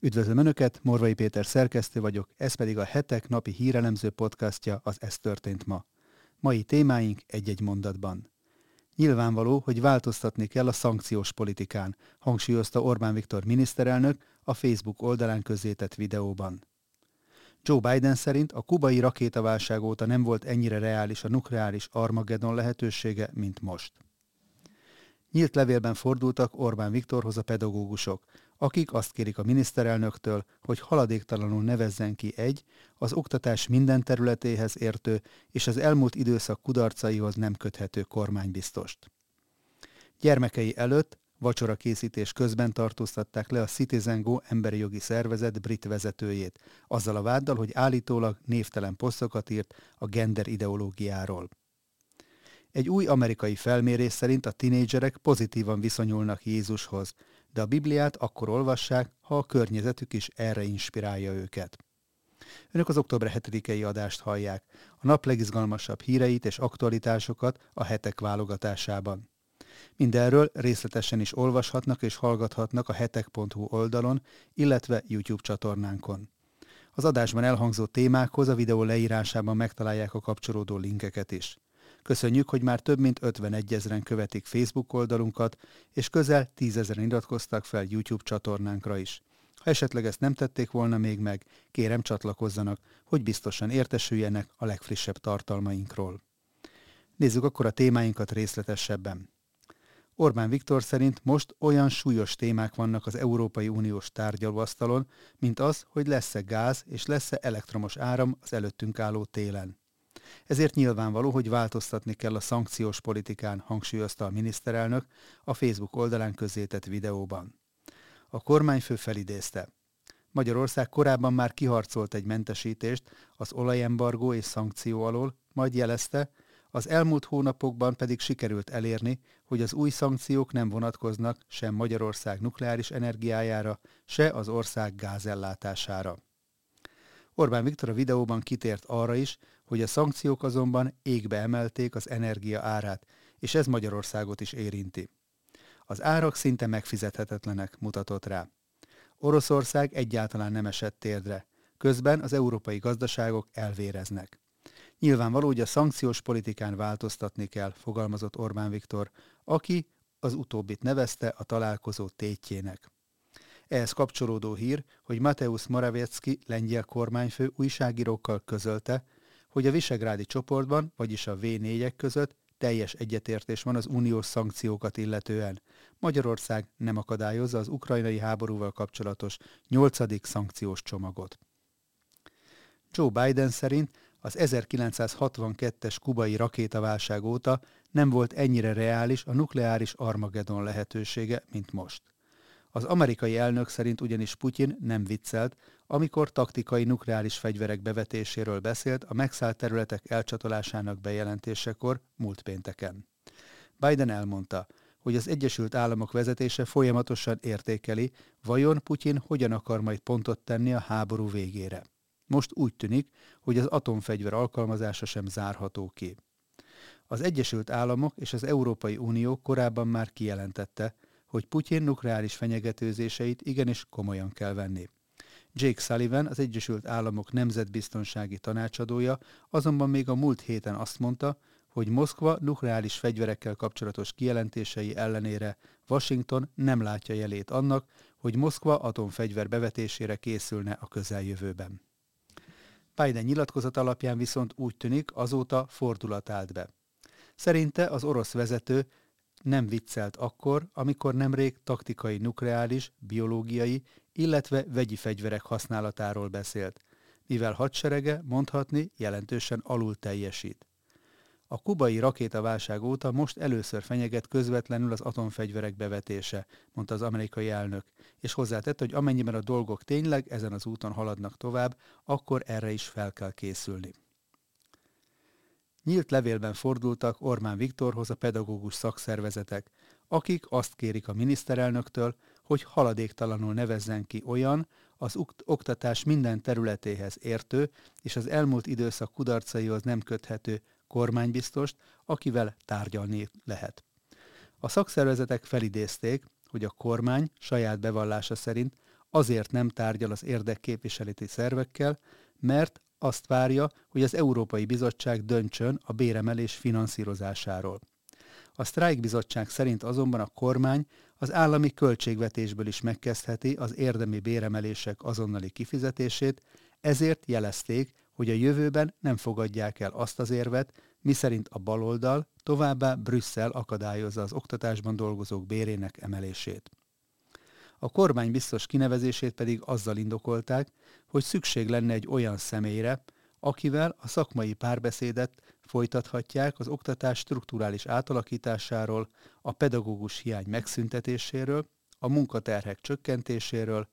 Üdvözlöm Önöket, Morvai Péter szerkesztő vagyok, ez pedig a hetek napi hírelemző podcastja, az Ez történt ma. Mai témáink egy-egy mondatban. Nyilvánvaló, hogy változtatni kell a szankciós politikán, hangsúlyozta Orbán Viktor miniszterelnök a Facebook oldalán közzétett videóban. Joe Biden szerint a kubai rakétaválság óta nem volt ennyire reális a nukleáris Armageddon lehetősége, mint most. Nyílt levélben fordultak Orbán Viktorhoz a pedagógusok, akik azt kérik a miniszterelnöktől, hogy haladéktalanul nevezzen ki egy, az oktatás minden területéhez értő és az elmúlt időszak kudarcaihoz nem köthető kormánybiztost. Gyermekei előtt vacsora készítés közben tartóztatták le a Citizen Go emberi jogi szervezet brit vezetőjét, azzal a váddal, hogy állítólag névtelen posztokat írt a gender ideológiáról. Egy új amerikai felmérés szerint a tinédzserek pozitívan viszonyulnak Jézushoz, de a Bibliát akkor olvassák, ha a környezetük is erre inspirálja őket. Önök az október 7-i adást hallják, a nap legizgalmasabb híreit és aktualitásokat a hetek válogatásában. Mindenről részletesen is olvashatnak és hallgathatnak a hetek.hu oldalon, illetve YouTube csatornánkon. Az adásban elhangzó témákhoz a videó leírásában megtalálják a kapcsolódó linkeket is. Köszönjük, hogy már több mint 51 ezeren követik Facebook oldalunkat, és közel 10 ezeren iratkoztak fel YouTube csatornánkra is. Ha esetleg ezt nem tették volna még meg, kérem csatlakozzanak, hogy biztosan értesüljenek a legfrissebb tartalmainkról. Nézzük akkor a témáinkat részletesebben. Orbán Viktor szerint most olyan súlyos témák vannak az Európai Uniós tárgyalóasztalon, mint az, hogy lesz-e gáz és lesz-e elektromos áram az előttünk álló télen. Ezért nyilvánvaló, hogy változtatni kell a szankciós politikán, hangsúlyozta a miniszterelnök a Facebook oldalán közzétett videóban. A kormányfő felidézte. Magyarország korábban már kiharcolt egy mentesítést az olajembargó és szankció alól, majd jelezte, az elmúlt hónapokban pedig sikerült elérni, hogy az új szankciók nem vonatkoznak sem Magyarország nukleáris energiájára, se az ország gázellátására. Orbán Viktor a videóban kitért arra is, hogy a szankciók azonban égbe emelték az energia árát, és ez Magyarországot is érinti. Az árak szinte megfizethetetlenek, mutatott rá. Oroszország egyáltalán nem esett térdre, közben az európai gazdaságok elvéreznek. Nyilvánvaló, hogy a szankciós politikán változtatni kell, fogalmazott Orbán Viktor, aki az utóbbit nevezte a találkozó tétjének. Ehhez kapcsolódó hír, hogy Mateusz Morawiecki lengyel kormányfő újságírókkal közölte, hogy a visegrádi csoportban, vagyis a V4-ek között teljes egyetértés van az uniós szankciókat illetően. Magyarország nem akadályozza az ukrajnai háborúval kapcsolatos nyolcadik szankciós csomagot. Joe Biden szerint az 1962-es kubai rakétaválság óta nem volt ennyire reális a nukleáris Armageddon lehetősége, mint most. Az amerikai elnök szerint ugyanis Putyin nem viccelt, amikor taktikai nukleáris fegyverek bevetéséről beszélt a megszállt területek elcsatolásának bejelentésekor múlt pénteken. Biden elmondta, hogy az Egyesült Államok vezetése folyamatosan értékeli, vajon Putyin hogyan akar majd pontot tenni a háború végére. Most úgy tűnik, hogy az atomfegyver alkalmazása sem zárható ki. Az Egyesült Államok és az Európai Unió korábban már kijelentette, hogy Putyin nukleáris fenyegetőzéseit igenis komolyan kell venni. Jake Sullivan, az Egyesült Államok nemzetbiztonsági tanácsadója azonban még a múlt héten azt mondta, hogy Moszkva nukleáris fegyverekkel kapcsolatos kijelentései ellenére Washington nem látja jelét annak, hogy Moszkva atomfegyver bevetésére készülne a közeljövőben. Biden nyilatkozat alapján viszont úgy tűnik, azóta fordulat állt be. Szerinte az orosz vezető nem viccelt akkor, amikor nemrég taktikai nukleáris, biológiai, illetve vegyi fegyverek használatáról beszélt, mivel hadserege mondhatni jelentősen alul teljesít. A kubai rakétaválság óta most először fenyeget közvetlenül az atomfegyverek bevetése, mondta az amerikai elnök, és hozzátett, hogy amennyiben a dolgok tényleg ezen az úton haladnak tovább, akkor erre is fel kell készülni. Nyílt levélben fordultak Ormán Viktorhoz a pedagógus szakszervezetek, akik azt kérik a miniszterelnöktől, hogy haladéktalanul nevezzen ki olyan, az oktatás minden területéhez értő és az elmúlt időszak kudarcaihoz nem köthető kormánybiztost, akivel tárgyalni lehet. A szakszervezetek felidézték, hogy a kormány saját bevallása szerint azért nem tárgyal az érdekképviseleti szervekkel, mert azt várja, hogy az Európai Bizottság döntsön a béremelés finanszírozásáról. A sztrájkbizottság szerint azonban a kormány az állami költségvetésből is megkezdheti az érdemi béremelések azonnali kifizetését, ezért jelezték, hogy a jövőben nem fogadják el azt az érvet, miszerint a baloldal továbbá Brüsszel akadályozza az oktatásban dolgozók bérének emelését. A kormány biztos kinevezését pedig azzal indokolták, hogy szükség lenne egy olyan személyre, akivel a szakmai párbeszédet folytathatják az oktatás strukturális átalakításáról, a pedagógus hiány megszüntetéséről, a munkaterhek csökkentéséről,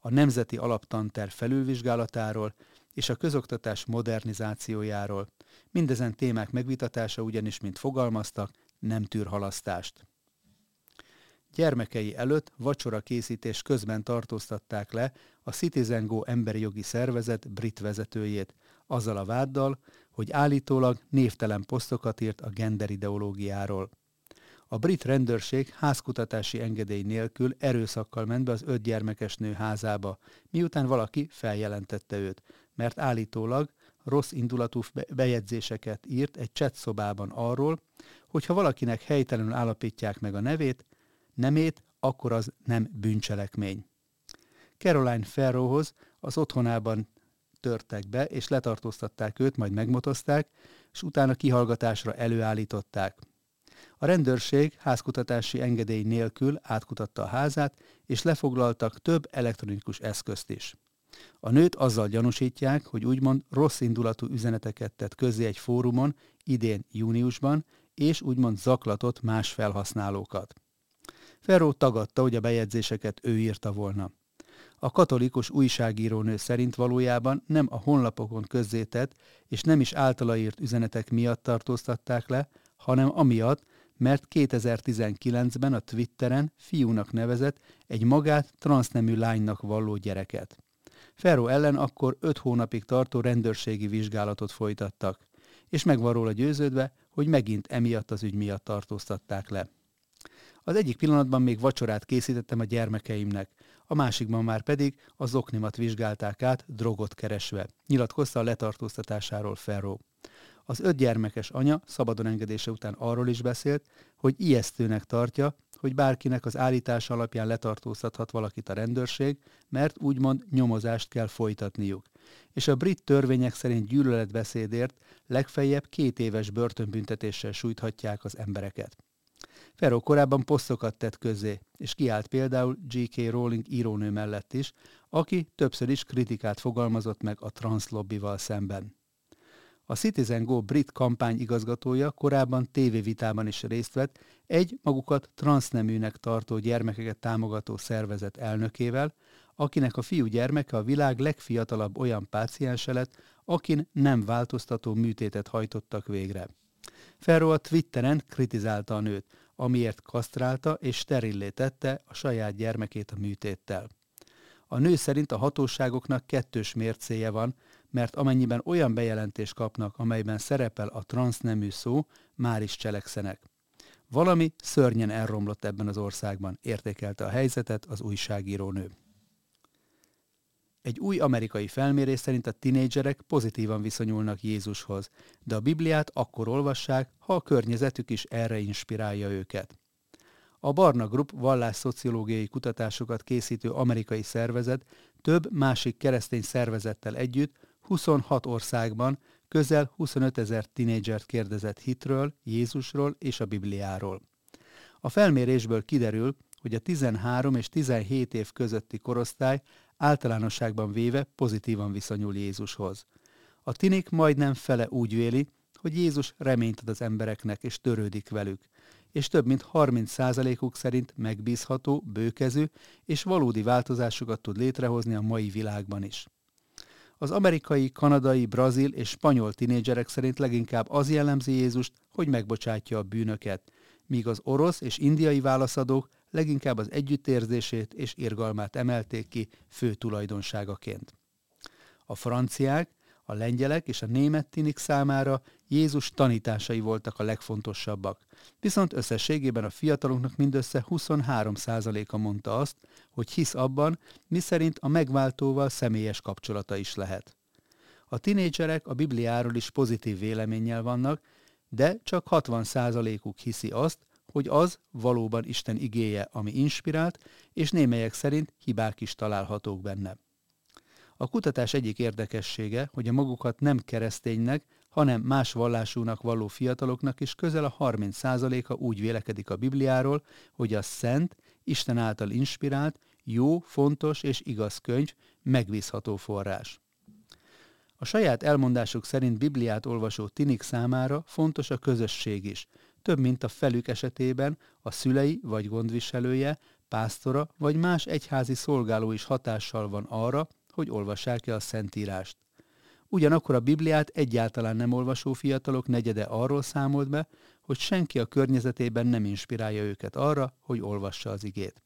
a nemzeti alaptanter felülvizsgálatáról és a közoktatás modernizációjáról. Mindezen témák megvitatása ugyanis, mint fogalmaztak, nem tűr halasztást. Gyermekei előtt vacsora készítés közben tartóztatták le a Citizen Go emberi jogi szervezet brit vezetőjét, azzal a váddal, hogy állítólag névtelen posztokat írt a gender ideológiáról. A brit rendőrség házkutatási engedély nélkül erőszakkal ment be az öt gyermekes nő házába, miután valaki feljelentette őt, mert állítólag rossz indulatú bejegyzéseket írt egy chat arról, hogy ha valakinek helytelenül állapítják meg a nevét, nemét, akkor az nem bűncselekmény. Caroline Ferrohoz az otthonában törtek be, és letartóztatták őt, majd megmotozták, és utána kihallgatásra előállították. A rendőrség házkutatási engedély nélkül átkutatta a házát, és lefoglaltak több elektronikus eszközt is. A nőt azzal gyanúsítják, hogy úgymond rossz indulatú üzeneteket tett közé egy fórumon idén júniusban, és úgymond zaklatott más felhasználókat. Ferro tagadta, hogy a bejegyzéseket ő írta volna. A katolikus újságírónő szerint valójában nem a honlapokon közzétett és nem is általa írt üzenetek miatt tartóztatták le, hanem amiatt, mert 2019-ben a Twitteren fiúnak nevezett egy magát transznemű lánynak valló gyereket. Ferro ellen akkor öt hónapig tartó rendőrségi vizsgálatot folytattak, és meg van róla győződve, hogy megint emiatt az ügy miatt tartóztatták le. Az egyik pillanatban még vacsorát készítettem a gyermekeimnek, a másikban már pedig az oknimat vizsgálták át, drogot keresve, nyilatkozta a letartóztatásáról Ferro. Az öt gyermekes anya szabadon engedése után arról is beszélt, hogy ijesztőnek tartja, hogy bárkinek az állítás alapján letartóztathat valakit a rendőrség, mert úgymond nyomozást kell folytatniuk. És a brit törvények szerint gyűlöletbeszédért legfeljebb két éves börtönbüntetéssel sújthatják az embereket. Ferro korábban posztokat tett közzé, és kiállt például G.K. Rowling írónő mellett is, aki többször is kritikát fogalmazott meg a transzlobbival szemben. A Citizen Go brit kampány igazgatója korábban tévévitában is részt vett egy magukat transzneműnek tartó gyermekeket támogató szervezet elnökével, akinek a fiú gyermeke a világ legfiatalabb olyan páciense lett, akin nem változtató műtétet hajtottak végre. Ferro a Twitteren kritizálta a nőt, amiért kasztrálta és sterillé tette a saját gyermekét a műtéttel. A nő szerint a hatóságoknak kettős mércéje van, mert amennyiben olyan bejelentést kapnak, amelyben szerepel a transznemű szó, már is cselekszenek. Valami szörnyen elromlott ebben az országban, értékelte a helyzetet az újságírónő. Egy új amerikai felmérés szerint a tinédzserek pozitívan viszonyulnak Jézushoz, de a Bibliát akkor olvassák, ha a környezetük is erre inspirálja őket. A Barna Group vallásszociológiai kutatásokat készítő amerikai szervezet több másik keresztény szervezettel együtt 26 országban közel 25 ezer tinédzsert kérdezett hitről, Jézusról és a Bibliáról. A felmérésből kiderül, hogy a 13 és 17 év közötti korosztály általánosságban véve pozitívan viszonyul Jézushoz. A tinik majdnem fele úgy véli, hogy Jézus reményt ad az embereknek és törődik velük, és több mint 30%-uk szerint megbízható, bőkező és valódi változásokat tud létrehozni a mai világban is. Az amerikai, kanadai, brazil és spanyol tinédzserek szerint leginkább az jellemzi Jézust, hogy megbocsátja a bűnöket, míg az orosz és indiai válaszadók leginkább az együttérzését és irgalmát emelték ki fő tulajdonságaként. A franciák, a lengyelek és a német tinik számára Jézus tanításai voltak a legfontosabbak, viszont összességében a fiataloknak mindössze 23%-a mondta azt, hogy hisz abban, miszerint a megváltóval személyes kapcsolata is lehet. A tinédzserek a Bibliáról is pozitív véleménnyel vannak, de csak 60%-uk hiszi azt, hogy az valóban Isten igéje, ami inspirált, és némelyek szerint hibák is találhatók benne. A kutatás egyik érdekessége, hogy a magukat nem kereszténynek, hanem más vallásúnak valló fiataloknak is közel a 30%-a úgy vélekedik a Bibliáról, hogy a szent, Isten által inspirált, jó, fontos és igaz könyv, megbízható forrás. A saját elmondásuk szerint Bibliát olvasó tinik számára fontos a közösség is, több mint a felük esetében a szülei vagy gondviselője, pásztora vagy más egyházi szolgáló is hatással van arra, hogy olvassák el a Szentírást. Ugyanakkor a Bibliát egyáltalán nem olvasó fiatalok negyede arról számolt be, hogy senki a környezetében nem inspirálja őket arra, hogy olvassa az igét.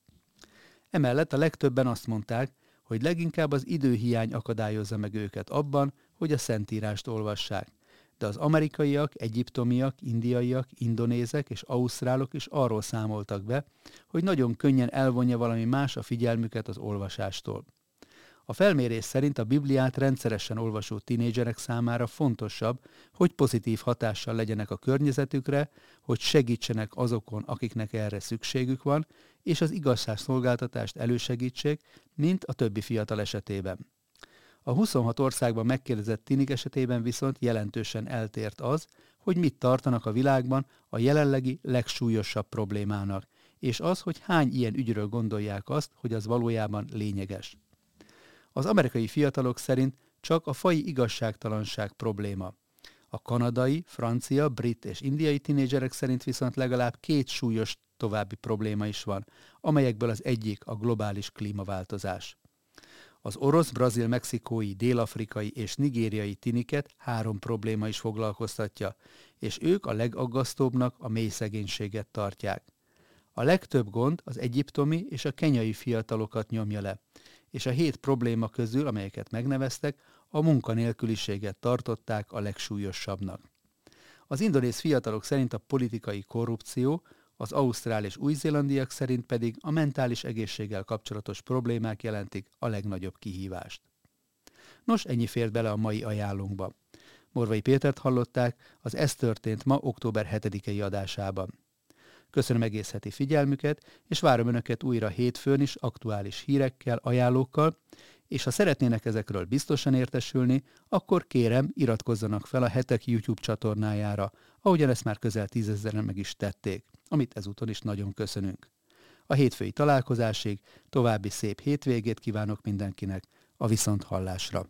Emellett a legtöbben azt mondták, hogy leginkább az időhiány akadályozza meg őket abban, hogy a Szentírást olvassák. De az amerikaiak, egyiptomiak, indiaiak, indonézek és ausztrálok is arról számoltak be, hogy nagyon könnyen elvonja valami más a figyelmüket az olvasástól. A felmérés szerint a Bibliát rendszeresen olvasó tinédzserek számára fontosabb, hogy pozitív hatással legyenek a környezetükre, hogy segítsenek azokon, akiknek erre szükségük van, és az igazságszolgáltatást elősegítsék, mint a többi fiatal esetében. A 26 országban megkérdezett tinik esetében viszont jelentősen eltért az, hogy mit tartanak a világban a jelenlegi legsúlyosabb problémának, és az, hogy hány ilyen ügyről gondolják azt, hogy az valójában lényeges. Az amerikai fiatalok szerint csak a fai igazságtalanság probléma. A kanadai, francia, brit és indiai tinédzserek szerint viszont legalább két súlyos további probléma is van, amelyekből az egyik a globális klímaváltozás. Az orosz, brazil, mexikói, dél-afrikai és nigériai tiniket három probléma is foglalkoztatja, és ők a legaggasztóbbnak a mély szegénységet tartják. A legtöbb gond az egyiptomi és a kenyai fiatalokat nyomja le, és a hét probléma közül, amelyeket megneveztek, a munkanélküliséget tartották a legsúlyosabbnak. Az indonéz fiatalok szerint a politikai korrupció, az ausztrál és új-zélandiak szerint pedig a mentális egészséggel kapcsolatos problémák jelentik a legnagyobb kihívást. Nos, ennyi fért bele a mai ajánlónkba. Morvai Pétert hallották az Ez történt ma október 7-i adásában. Köszönöm egész heti figyelmüket, és várom Önöket újra hétfőn is aktuális hírekkel, ajánlókkal, és ha szeretnének ezekről biztosan értesülni, akkor kérem, iratkozzanak fel a hetek YouTube csatornájára, ahogyan ezt már közel tízezeren meg is tették, amit ezúton is nagyon köszönünk. A hétfői találkozásig további szép hétvégét kívánok mindenkinek, a viszont hallásra.